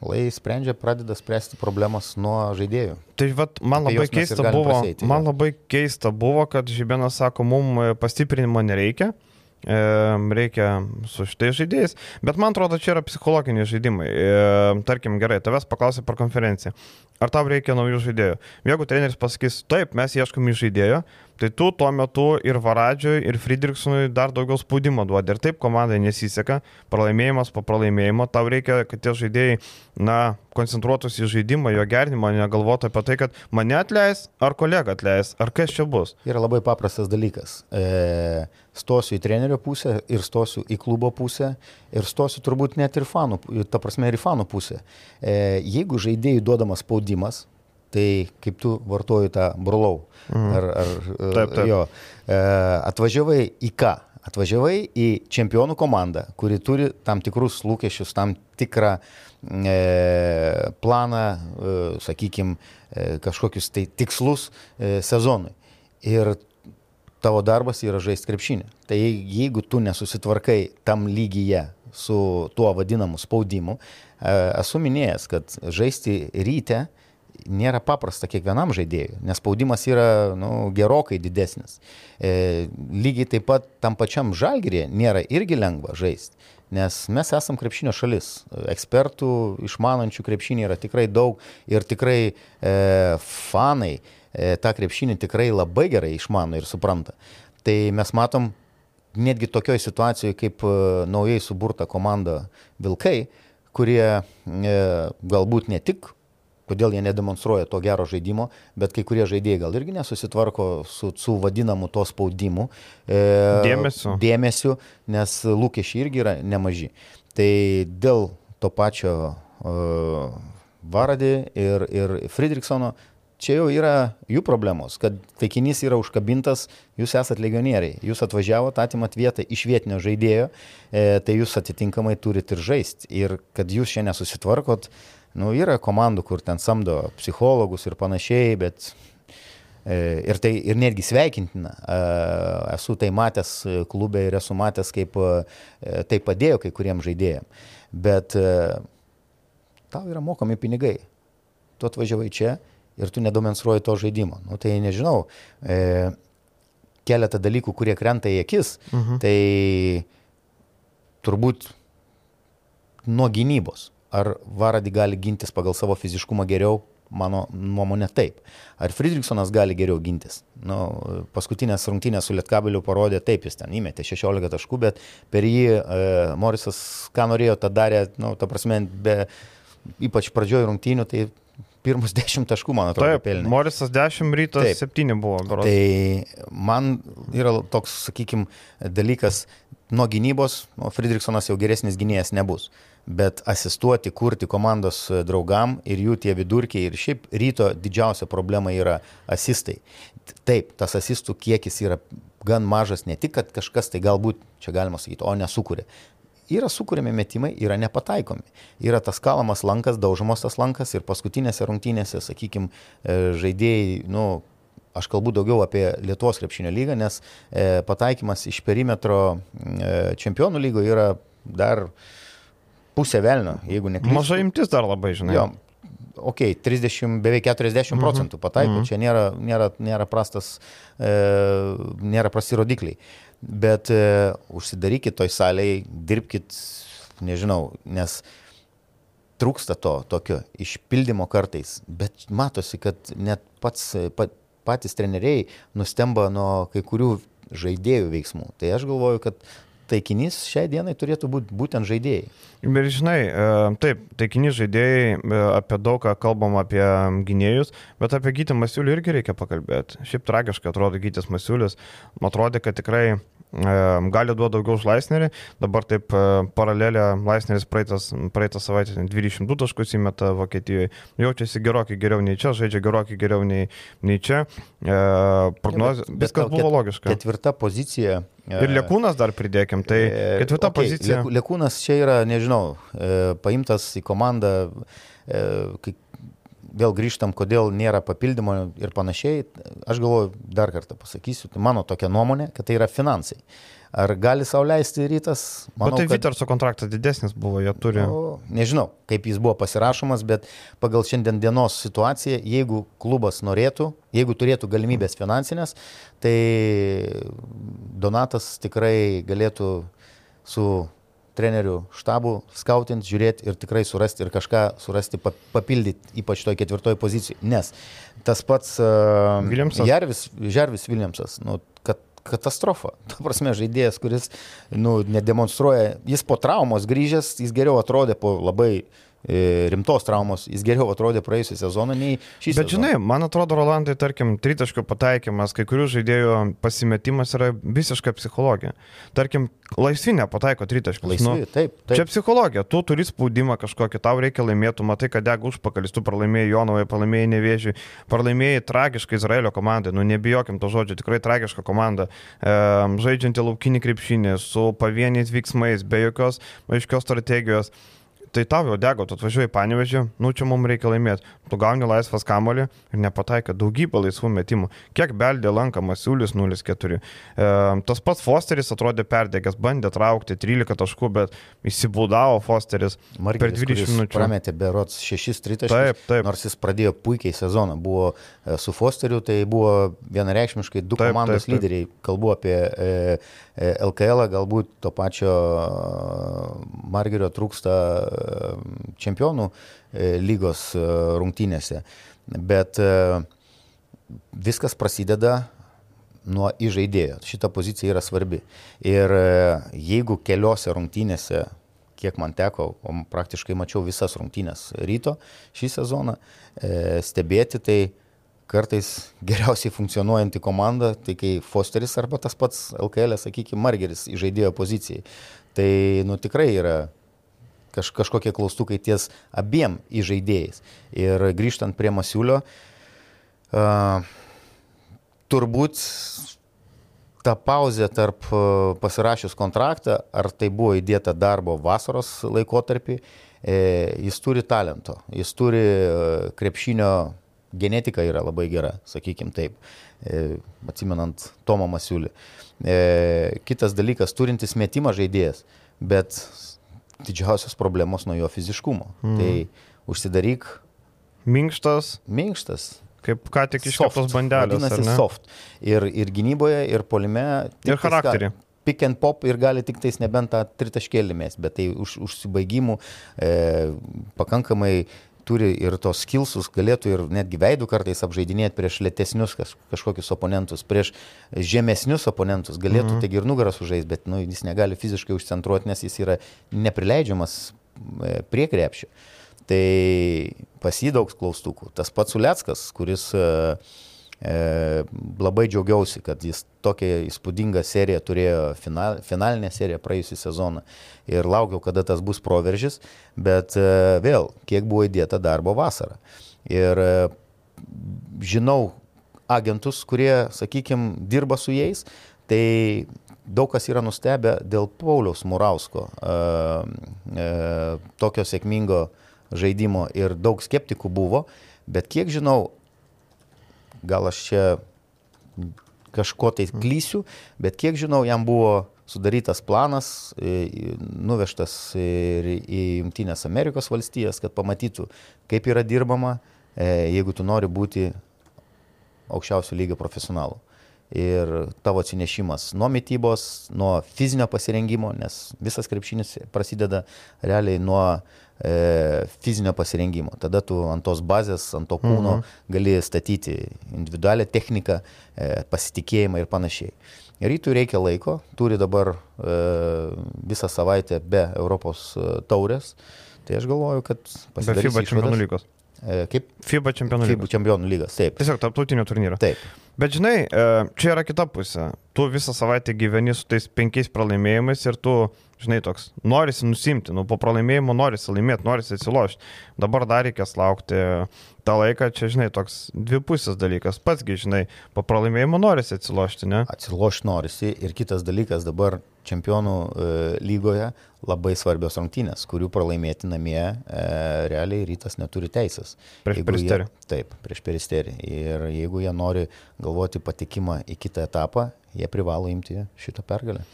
lai sprendžia, pradeda spręsti problemas nuo žaidėjų. Tai vat, man labai keista buvo, praseiti, man labai keista buvo, kad Žibėnas sako, mums e, pastiprinimo nereikia, e, reikia su šitais žaidėjais, bet man atrodo, čia yra psichologiniai žaidimai. E, tarkim, gerai, tavęs paklausė per konferenciją, ar tau reikia naujų žaidėjų. Jeigu treneris pasakys, taip, mes ieškome žaidėjo, tai tu tuo metu ir Varadžiui, ir Friedrichsonui dar daugiau spaudimo duodi. Ir taip komandai nesiseka, pralaimėjimas po pralaimėjimo, tau reikia, kad tie žaidėjai, na, koncentruotųsi į žaidimą, jo gerinimą, negalvotų apie tai, kad mane atleis, ar kolega atleis, ar kas čia bus. Yra labai paprastas dalykas. E, stosiu į trenerio pusę ir stosiu į klubo pusę ir stosiu turbūt net ir fanų, ta prasme ir fanų pusę. E, jeigu žaidėjai duodamas spaudimas, tai kaip tu vartoji tą brolau. Mhm. Ar, ar, taip, taip. Jo, e, atvažiavai į ką? Atvažiavai į čempionų komandą, kuri turi tam tikrus lūkesčius, tam tikrą e, planą, e, sakykime, e, kažkokius tai tikslus e, sezonui. Ir tavo darbas yra žaisti krepšinį. Tai jeigu tu nesusitvarkai tam lygyje su tuo vadinamu spaudimu, e, esu minėjęs, kad žaisti ryte nėra paprasta kiekvienam žaidėjui, nes spaudimas yra nu, gerokai didesnis. E, lygiai taip pat tam pačiam žalgirė nėra irgi lengva žaisti, nes mes esam krepšinio šalis. Ekspertų išmanančių krepšinį yra tikrai daug ir tikrai e, fanai e, tą krepšinį tikrai labai gerai išmano ir supranta. Tai mes matom netgi tokioje situacijoje kaip e, naujai suburta komanda Vilkai, kurie e, galbūt ne tik kodėl jie nedemonstruoja to gero žaidimo, bet kai kurie žaidėjai gal irgi nesusitvarko su, su vadinamu to spaudimu. E, dėmesiu. Dėmesiu, nes lūkesčiai irgi yra nemaži. Tai dėl to pačio e, Varadį ir, ir Friedrichsono čia jau yra jų problemos, kad taikinys yra užkabintas, jūs esat legionieriai, jūs atvažiavote, atimat vietą iš vietinio žaidėjo, e, tai jūs atitinkamai turite ir žaisti. Ir kad jūs šiandien susitvarkot, Nu, yra komandų, kur ten samdo psichologus ir panašiai, bet e, ir tai ir netgi sveikintina. E, esu tai matęs klube ir esu matęs, kaip e, tai padėjo kai kuriem žaidėjim. Bet tau yra mokami pinigai. Tu atvažiavai čia ir tu nedemonstruoji to žaidimo. Nu, tai nežinau, e, keletą dalykų, kurie krenta į akis, mhm. tai turbūt nuo gynybos. Ar Varadi gali gintis pagal savo fiziškumą geriau? Mano nuomonė taip. Ar Friedrichsonas gali geriau gintis? Nu, paskutinės rungtynės su Lietkabeliu parodė, taip, jis ten įmetė 16 taškų, bet per jį e, Morisas, ką norėjo, tą darė, nu, ta prasme, be, ypač pradžioje rungtynių, tai pirmus *laughs* 10 taškų, man atrodo, pelnė. Morisas 10, rytas Taip. 7 buvo. Beros. Tai man yra toks, sakykime, dalykas, nuo gynybos, nu, Friedrichsonas jau geresnis gynėjas nebus bet asistuoti, kurti komandos draugam ir jų tie vidurkiai ir šiaip ryto didžiausia problema yra asistai. Taip, tas asistų kiekis yra gan mažas, ne tik, kad kažkas tai galbūt, čia galima sakyti, o nesukūrė. Yra sukūrėmi metimai, yra nepataikomi. Yra tas kalamas lankas, daužomas tas lankas ir paskutinėse rungtynėse, sakykime, žaidėjai, nu, aš kalbu daugiau apie Lietuvos krepšinio lygą, nes e, pataikymas iš perimetro e, čempionų lygo yra dar e, pusė velnio, jeigu neklystu. Maža imtis dar labai, žinai. Jo, ok, 30, beveik 40 mhm. procentų pataiko, mm -hmm. čia nėra, nėra, nėra prastas, e, nėra prasti rodikliai. Bet e, užsidarykit toj salėje, dirbkit, nežinau, nes trūksta to tokio išpildymo kartais, bet matosi, kad net pats, pat, patys treneriai nustemba nuo kai kurių žaidėjų veiksmų. Tai aš galvoju, kad taikinys šiai dienai turėtų būti būtent žaidėjai. Ir žinai, e, taip, taikinys žaidėjai, e, apie daug ką kalbam apie gynėjus, bet apie Gytį Masiulį irgi reikia pakalbėti. Šiaip tragiškai atrodo Gytis Masiulis, man atrodo, kad tikrai gali duoti daugiau už Laisnerį. Dabar taip e, paralelė Laisneris praeitas, praeitą savaitę 22 taškus įmeta Vokietijoje. Jaučiasi gerokai geriau nei čia, žaidžia gerokai geriau nei, nei čia. E, prognozė, viskas bet, buvo ket, logiška. Ketvirta pozicija. E, Ir Lekūnas dar pridėkim, tai ketvirta okay, pozicija. Lekūnas čia yra, nežinau, paimtas į komandą, kai vėl grįžtam, kodėl nėra papildymo ir panašiai, aš galvoju, dar kartą pasakysiu, tai mano tokia nuomonė, kad tai yra finansai. Ar gali sauliaisti rytas? Manau, bet tai kad... Vitarso kontraktas didesnis buvo, jie turi. O, nežinau, kaip jis buvo pasirašomas, bet pagal šiandien dienos situaciją, jeigu klubas norėtų, jeigu turėtų galimybės finansinės, tai Donatas tikrai galėtų su trenerių štabų skautint, žiūrėti ir tikrai surasti ir kažką surasti, papildyti, ypač toj ketvirtoj pozicijai. Nes tas pats uh, Williamsas. Jarvis, Jarvis Williamsas, nu, kad katastrofa. Ta prasme, žaidėjas, kuris nu, nedemonstruoja, jis po traumos grįžęs, jis geriau atrodė po labai uh, rimtos traumos, jis geriau atrodė praėjusią sezoną nei šį sezoną. Bet žinai, man atrodo, Rolandai, tarkim, tritaškio pataikymas, kai kurių žaidėjų pasimetimas yra visiška psichologija. Tarkim, laisvinė pataiko tritaškius. Laisvi, nu, taip, taip. Čia psichologija, tu turi spaudimą kažkokį, tau reikia laimėti, matai, kad dega užpakalis, tu pralaimėjai Jonovai, pralaimėjai Nevėžiui, pralaimėjai tragiškai Izraelio komandai, nu nebijokim to žodžio, tikrai tragiška komanda, e, žaidžianti laukinį krepšinį su pavieniais veiksmais, be jokios aiškios strategijos tai tau jau dego, tu atvažiuoji panevežį, nu čia mums reikia laimėti. Tu gauni laisvas kamolį ir nepataikai daugybę laisvų metimų. Kiek beldė lankamas Siūlis 0-4. E, tas pats Fosteris atrodė perdegęs, bandė traukti 13 taškų, bet įsibūdavo Fosteris Margeris, per 20 minučių. Prametė berots 6 tritaškus. Taip, taip. Nors jis pradėjo puikiai sezoną. Buvo e, su Fosteriu, tai buvo vienareikšmiškai du taip, komandos taip, taip. lyderiai. Kalbu apie e, e, LKL, galbūt to pačio e, Margerio trūksta čempionų e, lygos e, rungtynėse. Bet e, viskas prasideda nuo įžaidėjo. Šita pozicija yra svarbi. Ir jeigu keliose rungtynėse, kiek man teko, o praktiškai mačiau visas rungtynės ryto šį sezoną, stebėti, tai kartais geriausiai funkcionuojanti komanda, tai kai Fosteris arba tas pats LKL, sakykime, Margeris įžaidėjo pozicijai. Tai nu, tikrai yra kaž, kažkokie klaustukai ties abiem įžaidėjais. Ir grįžtant prie Masiulio, uh, turbūt ta pauzė tarp pasirašius kontraktą, ar tai buvo įdėta darbo vasaros laikotarpį, e, jis turi talento, jis turi krepšinio genetika yra labai gera, sakykim taip, e, atsimenant Tomą Masiulį. E, kitas dalykas, turintis metimą žaidėjas, bet didžiausios problemos nuo jo fiziškumo. Mm. Tai užsidaryk. Minkštas. Minkštas. Kaip ką tik iškeptos bandelės. Vadinasi soft. Ir, ir gynyboje, ir polime. Ir charakterį. Ką, pick and pop ir gali tik tais nebent tą tritaškėlį mes, bet tai už, užsibaigimų e, pakankamai turi ir tos skilsus, galėtų ir netgi veidų kartais apžaidinėti prieš lėtesnius kaž, kažkokius oponentus, prieš žemesnius oponentus, galėtų mhm. taigi ir nugaras užžaisti, bet nu, jis negali fiziškai užcentruoti, nes jis yra neprileidžiamas e, prie krepšio. Tai pasidaugs klaustukų. Tas pats Uleckas, kuris uh, labai džiaugiausi, kad jis tokią įspūdingą seriją turėjo, final, finalinę seriją praėjusią sezoną ir laukiau, kada tas bus proveržis, bet e, vėl, kiek buvo įdėta darbo vasarą. Ir e, žinau agentus, kurie, sakykime, dirba su jais, tai daug kas yra nustebę dėl Pauliaus Murausko e, e, tokio sėkmingo žaidimo ir daug skeptikų buvo, bet kiek žinau, gal aš čia kažko tai klysiu, bet kiek žinau, jam buvo sudarytas planas, nuvežtas ir į Junktinės Amerikos valstijas, kad pamatytų, kaip yra dirbama, e, jeigu tu nori būti aukščiausio lygio profesionalu. Ir tavo atsinešimas nuo mytybos, nuo fizinio pasirengimo, nes visas krepšinis prasideda realiai nuo e, fizinio pasirengimo. Tada tu ant tos bazės, ant to kūno mhm. gali statyti individualią techniką, e, pasitikėjimą ir panašiai. Rytui reikia laiko, turi dabar e, visą savaitę be Europos e, taurės, tai aš galvoju, kad pasidarys. Be FIBA čempionų lygos. E, kaip? FIBA čempionų lygos. FIBA čempionų lygas, taip. Tiesiog tarptautinio turnyro. Taip. Bet žinai, e, čia yra kita pusė. Tu visą savaitę gyveni su tais penkiais pralaimėjimais ir tu žinai, toks, norisi nusimti, nu, po pralaimėjimo norisi laimėti, norisi atsilošti. Dabar dar reikės laukti tą laiką, čia, žinai, toks dvipusis dalykas. Patsgi, žinai, po pralaimėjimo norisi atsilošti, ne? Atsilošti norisi ir kitas dalykas, dabar čempionų e, lygoje labai svarbios rungtynės, kurių pralaimėti namie e, realiai rytas neturi teisės. Prieš peristerį. Taip, prieš peristerį. Ir jeigu jie nori galvoti patikimą į kitą etapą, jie privalo imti šitą pergalę.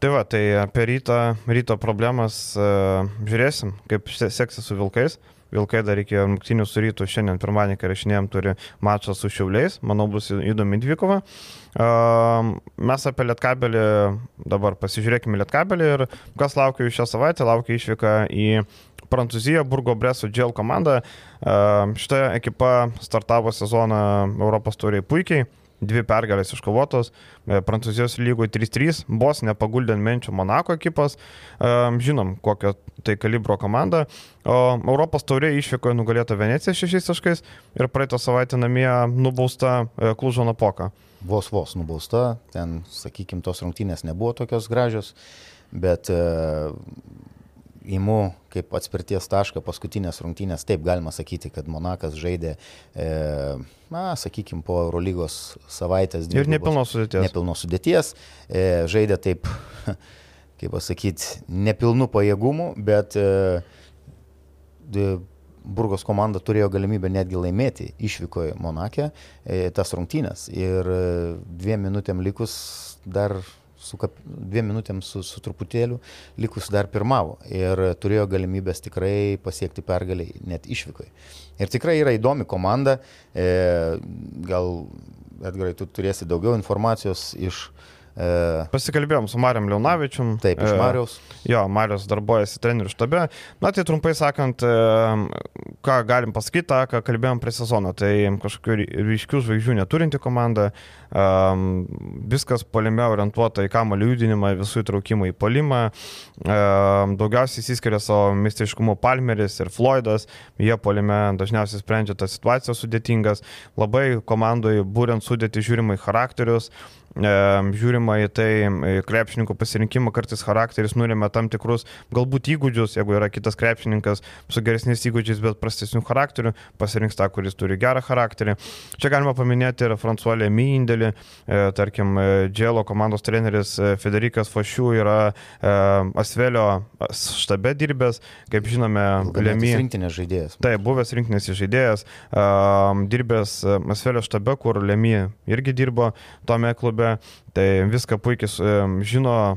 Tai va, tai apie ryto, ryto problemas uh, žiūrėsim, kaip seksis su Vilkais. Vilkai dar reikėjo rungtinių su rytu, šiandien pirmadienį, kai rašinėjom, turi mačą su Šiauliais, manau bus įdomi dvikova. Uh, mes apie Lietkabelį dabar pasižiūrėkime Lietkabelį ir kas laukia jų šią savaitę, laukia išvyka į Prancūziją, Burgo Breso Džel komanda. Uh, šita ekipa startavo sezoną Europos turiai puikiai dvi pergalės iškovotos, e, Prancūzijos lygoje 3-3, Bosnė paguldė ant menčių Monako ekipos, e, žinom, kokio tai kalibro komanda, o Europos taurė išvykoje nugalėta Venecija šešiais taškais ir praeitą savaitę namie nubausta e, Klužo Napoka. Vos vos nubausta, ten, sakykime, tos rungtynės nebuvo tokios gražios, bet įimu kaip atspirties tašką paskutinės rungtynės, taip galima sakyti, kad Monakas žaidė, e, na, sakykime, po Eurolygos savaitės. Ir nepilnos sudėties. Nepilnos sudėties, e, žaidė taip, *laughs* kaip pasakyti, nepilnų pajėgumų, bet e, Burgos komanda turėjo galimybę netgi laimėti išvykoje Monake e, tas rungtynės ir e, dviem minutėm likus dar su kap, dviem minutėm su, su truputėliu, likus dar pirmavo ir turėjo galimybės tikrai pasiekti pergalį net išvykai. Ir tikrai yra įdomi komanda, e, gal Edgarai, tu turėsi daugiau informacijos iš Pasikalbėjom su Mariam Leonavičium. Taip, iš e, Marijos. Jo, Marijos darbuojasi trenerių štabe. Na tai trumpai sakant, e, ką galim pasakyti, ką kalbėjom prie sezono. Tai kažkokių ryškių žvaigždžių neturinti komanda, viskas polime orientuota į kamalį judinimą, visų įtraukimą į polimą. Daugiausiai įsiskiria savo mistiškumu Palmeris ir Floydas. Jie polime dažniausiai sprendžia tas situacijas sudėtingas. Labai komandai būrent sudėti žiūrimai charakterius žiūrima į tai, krepšininkų pasirinkimą, kartais charakteris nulėmė tam tikrus galbūt įgūdžius, jeigu yra kitas krepšininkas su geresniais įgūdžiais, bet prastesnių charakterių, pasirinks tą, kuris turi gerą charakterį. Čia galima paminėti ir Fransuolė My indėlį, e, tarkim, e, Dželo komandos treneris e, Federikas Fašių yra Asvelio štabe dirbęs, kaip žinome, Lemy. Rinktinės žaidėjas. Taip, buvęs rinktinės žaidėjas, dirbęs Asvelio štabe, kur Lemy irgi dirbo tome klube klube, tai viską puikiai žino.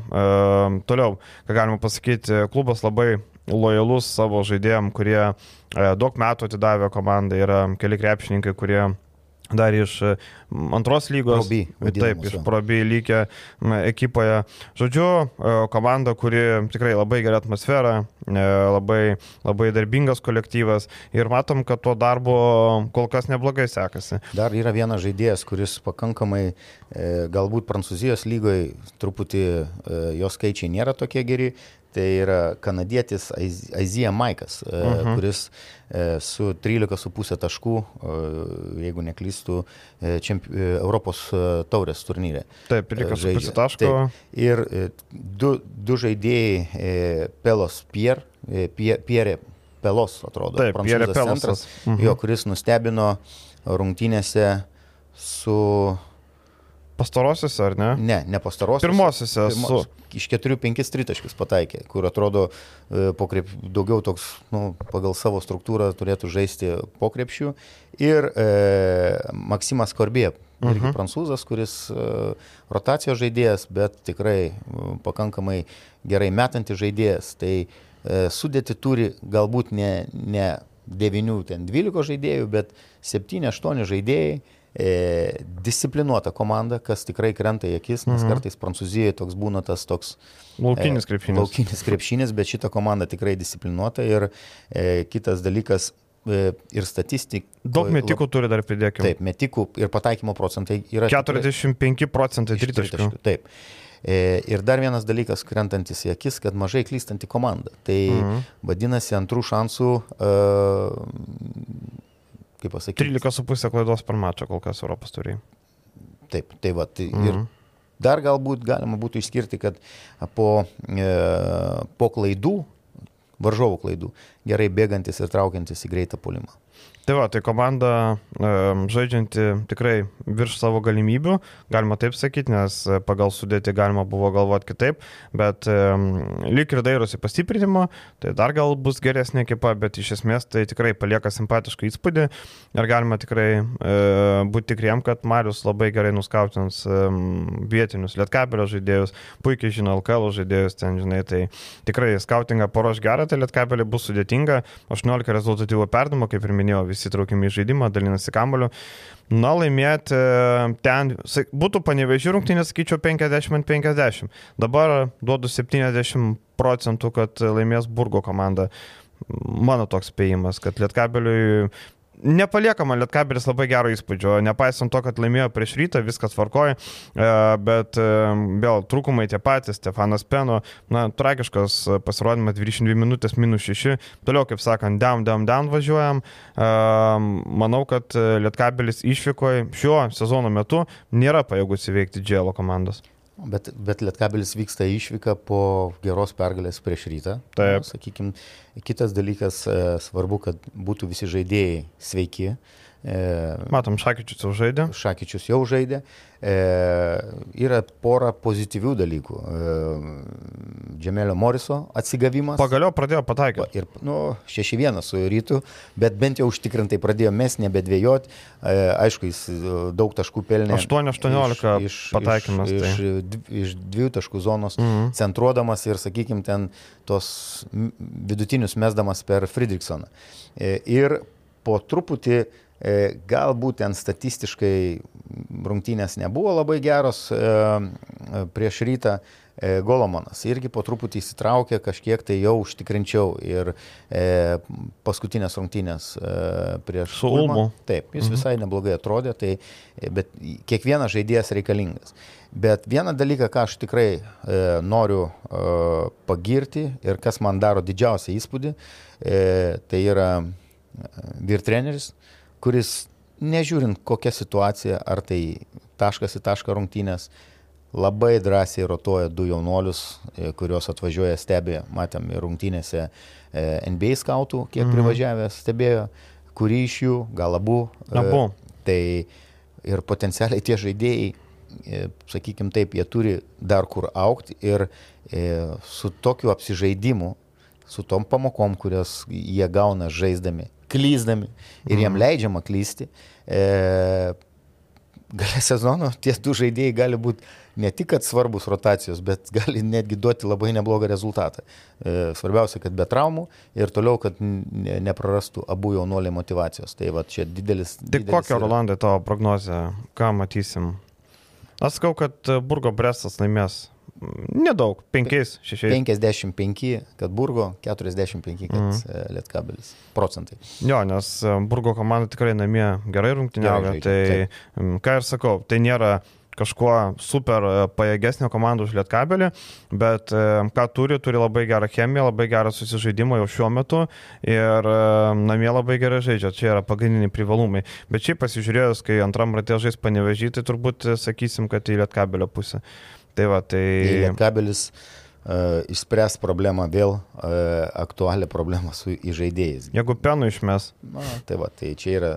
Toliau, ką galima pasakyti, klubas labai lojalus savo žaidėjim, kurie e, daug metų atidavė komandą, yra keli krepšininkai, kurie dar iš e, antros lygos. Proby, taip, iš Proby lygė ekipoje. Žodžiu, e, komanda, kuri tikrai labai gerą atmosferą, e, labai, labai darbingas kolektyvas ir matom, kad tuo darbu kol kas neblogai sekasi. Dar yra vienas žaidėjas, kuris pakankamai, galbūt Prancūzijos lygoje truputį jo skaičiai nėra tokie geri, Tai yra kanadietis Aizija Maikas, e. Mhm. kuris e, su 13,5 taškų, jeigu neklystų, e, čempi... Europos taurės turnyrė. Taip, 13,5 taškų. Taip. Ir du, du žaidėjai, Pelos Pier, Pierre Pelos, atrodo, Taip, Pierre Pelosas. Uh -huh. Jo, kuris nustebino rungtynėse su Pastarosiuose, ar ne? Ne, ne pastarosiuose. Pirmosiuose. Pirmos, su... Iš 4-5 tritaškius pataikė, kur atrodo e, pokrep, daugiau toks, nu, pagal savo struktūrą turėtų žaisti pokrepšių. Ir e, Maksimas Korbė, irgi uh mhm. -huh. prancūzas, kuris e, rotacijos žaidėjas, bet tikrai e, pakankamai gerai metantis žaidėjas. Tai e, sudėti turi galbūt ne, ne 9, ten 12 žaidėjų, bet 7-8 žaidėjai e, disciplinuota komanda, kas tikrai krenta į akis, nes mhm. kartais Prancūzijoje toks būna tas toks laukinis krepšinis. E, laukinis krepšinis, bet šita komanda tikrai disciplinuota ir e, kitas dalykas e, ir statistik. Daug metikų turi dar pridėkime. Taip, metikų ir pataikymo procentai yra. 45 tikrai, procentai tritaškių. Taip. E, ir dar vienas dalykas, krentantis į akis, kad mažai klystanti komanda. Tai mhm. vadinasi, antrų šansų uh, kaip pasakyti. 13,5 klaidos per mačą kol kas Europos turiai. Taip, tai va. Tai mhm. Ir dar galbūt galima būtų išskirti, kad po, e, po klaidų, varžovų klaidų, gerai bėgantis ir traukiantis į greitą pulimą. Tai va, tai komanda žaidžianti tikrai virš savo galimybių, galima taip sakyti, nes e, pagal sudėti galima buvo galvoti kitaip, bet lyg ir dairosi pastiprinimo, tai dar gal bus geresnė ekipa, bet iš esmės tai tikrai palieka simpatišką įspūdį ir galima tikrai uh, būti tikriem, kad Marius labai gerai nuskautins vietinius lietkabelio žaidėjus, puikiai žino LKL žaidėjus, ten žinai, tai tikrai skautingą paruoš gerą, tai lietkabelį bus sudėtinga, 18 rezultatyvų perdamo, kaip ir minėjau, visi traukiami į žaidimą, dalinasi kamoliu. Na, laimėti e, ten, būtų panevežių rungtynės, sakyčiau, 50-50. Dabar duodu 70 procentų, kad laimės Burgo komanda. Mano toks spėjimas, kad Lietkabeliui nepaliekama Lietkabelis labai gero įspūdžio, nepaisant to, kad laimėjo prieš rytą, viskas tvarkoja, e, bet e, vėl trūkumai tie patys, Stefanas Peno, na, tragiškas pasirodymas 22 minutės minus 6, toliau, kaip sakant, down, down, down važiuojam. E, manau, kad Lietkabelis išvykoje šiuo sezono metu nėra pajėgus įveikti dželo komandos. Bet, bet Lietkabilis vyksta išvyka po geros pergalės prieš rytą. Taip. Sakykime, kitas dalykas e, svarbu, kad būtų visi žaidėjai sveiki. E, Matom, Šakyčius jau žaidė. Šakyčius jau žaidė. E, yra pora pozityvių dalykų. E, Džemelio Moriso atsigavimas. Pagaliau pradėjo pataikyti. Ir, nu, 6-1 su rytu, bet bent jau užtikrintai pradėjo mes nebedvėjoti. E, aišku, jis e, daug taškų pelnė. 8-18 pataikymas. Iš, tai. iš, iš dviejų taškų zonos, mhm. centruodamas ir, sakykime, ten tos vidutinius mesdamas per Friedrichsoną. E, ir po truputį e, galbūt ten statistiškai rungtynės nebuvo labai geros e, prieš rytą. E, Golomonas irgi po truputį įsitraukė, kažkiek tai jau užtikrinčiau ir e, paskutinės rungtynės e, prieš Ulmą. Taip, jis mhm. visai neblogai atrodė, tai, bet kiekvienas žaidėjas reikalingas. Bet vieną dalyką, ką aš tikrai e, noriu e, pagirti ir kas man daro didžiausią įspūdį, e, tai yra e, vyrtreneris, kuris nežiūrint kokia situacija, ar tai taškas į tašką rungtynės, labai drąsiai rotuoja du jaunolius, e, kuriuos atvažiuoja stebė, matėm ir rungtynėse e, NBA skautų, kiek mhm. privažiavę stebėjo, kurį iš jų, gal abu. E, abu. Tai ir potencialiai tie žaidėjai, sakykime taip, jie turi dar kur aukti ir su tokiu apsižaidimu, su tom pamokom, kurias jie gauna žaisdami, klyzdami ir jiem mhm. leidžiama klysti, e, gale sezono tie du žaidėjai gali būti ne tik svarbus rotacijos, bet gali netgi duoti labai neblogą rezultatą. E, svarbiausia, kad be traumų ir toliau, kad neprarastų abu jaunuoliai motivacijos. Tai va čia didelis. Tai kokia, Rolandai, tavo prognozija, ką matysim? Aš sakau, kad Burgo Brestas laimės Nedaug, 5, 6. 55, kad Burgo, 45, kad mm. Lietkabelis. Procentai. Jo, nes Burgo komanda tikrai namie gerai rungtyniauja. Tai, taip. ką ir sakau, tai nėra kažkuo super e, pajėgesnė komanda už Lietkabelį, bet e, ką turi, turi labai gerą chemiją, labai gerą susižaidimą jau šiuo metu ir e, namie labai gerai žaidžia, čia yra pagrindiniai privalumai. Bet šiaip pasižiūrėjus, kai antram ratė žais panevežyti, turbūt sakysim, kad į Lietkabelio pusę. Tai va, tai... Lietkabelis uh, išspręs problemą vėl, uh, aktualią problemą su įžaidėjais. Jeigu penų išmes. Na, tai va, tai čia yra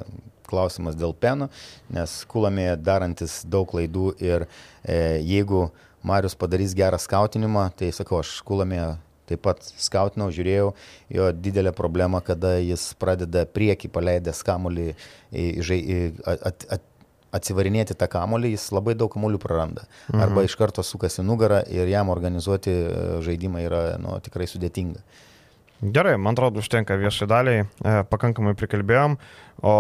klausimas dėl penų, nes kulamėje darantis daug klaidų ir e, jeigu Marius padarys gerą skautinimą, tai sakau, aš kulamėje taip pat skautinau, žiūrėjau, jo didelė problema, kada jis pradeda prieki paleidęs kamulį, at, at, atsivarinėti tą kamolį, jis labai daug kamolių praranda. Mhm. Arba iš karto sukasi nugarą ir jam organizuoti e, žaidimą yra nu, tikrai sudėtinga. Gerai, man atrodo, užtenka viešai daliai, e, pakankamai prikalbėjom. O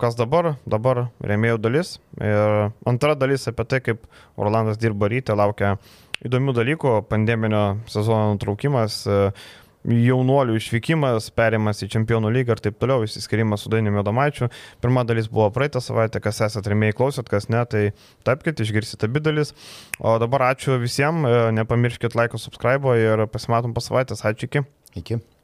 kas dabar? Dabar rėmėjų dalis. Ir antra dalis apie tai, kaip Orlandas dirba ryte, laukia įdomių dalykų, pandeminio sezono nutraukimas, e, jaunuolių išvykimas, perimas į Čempionų lygą ir taip toliau, įsiskirimas su Dainiumi Domaičiu. Pirma dalis buvo praeitą savaitę, kas esate rėmėjai klausot, kas ne, tai tapkite, išgirsite abi dalis. O dabar ačiū visiems, nepamirškit laiko, subscribe ir pasimatom po savaitės. Ačiū iki. Iki.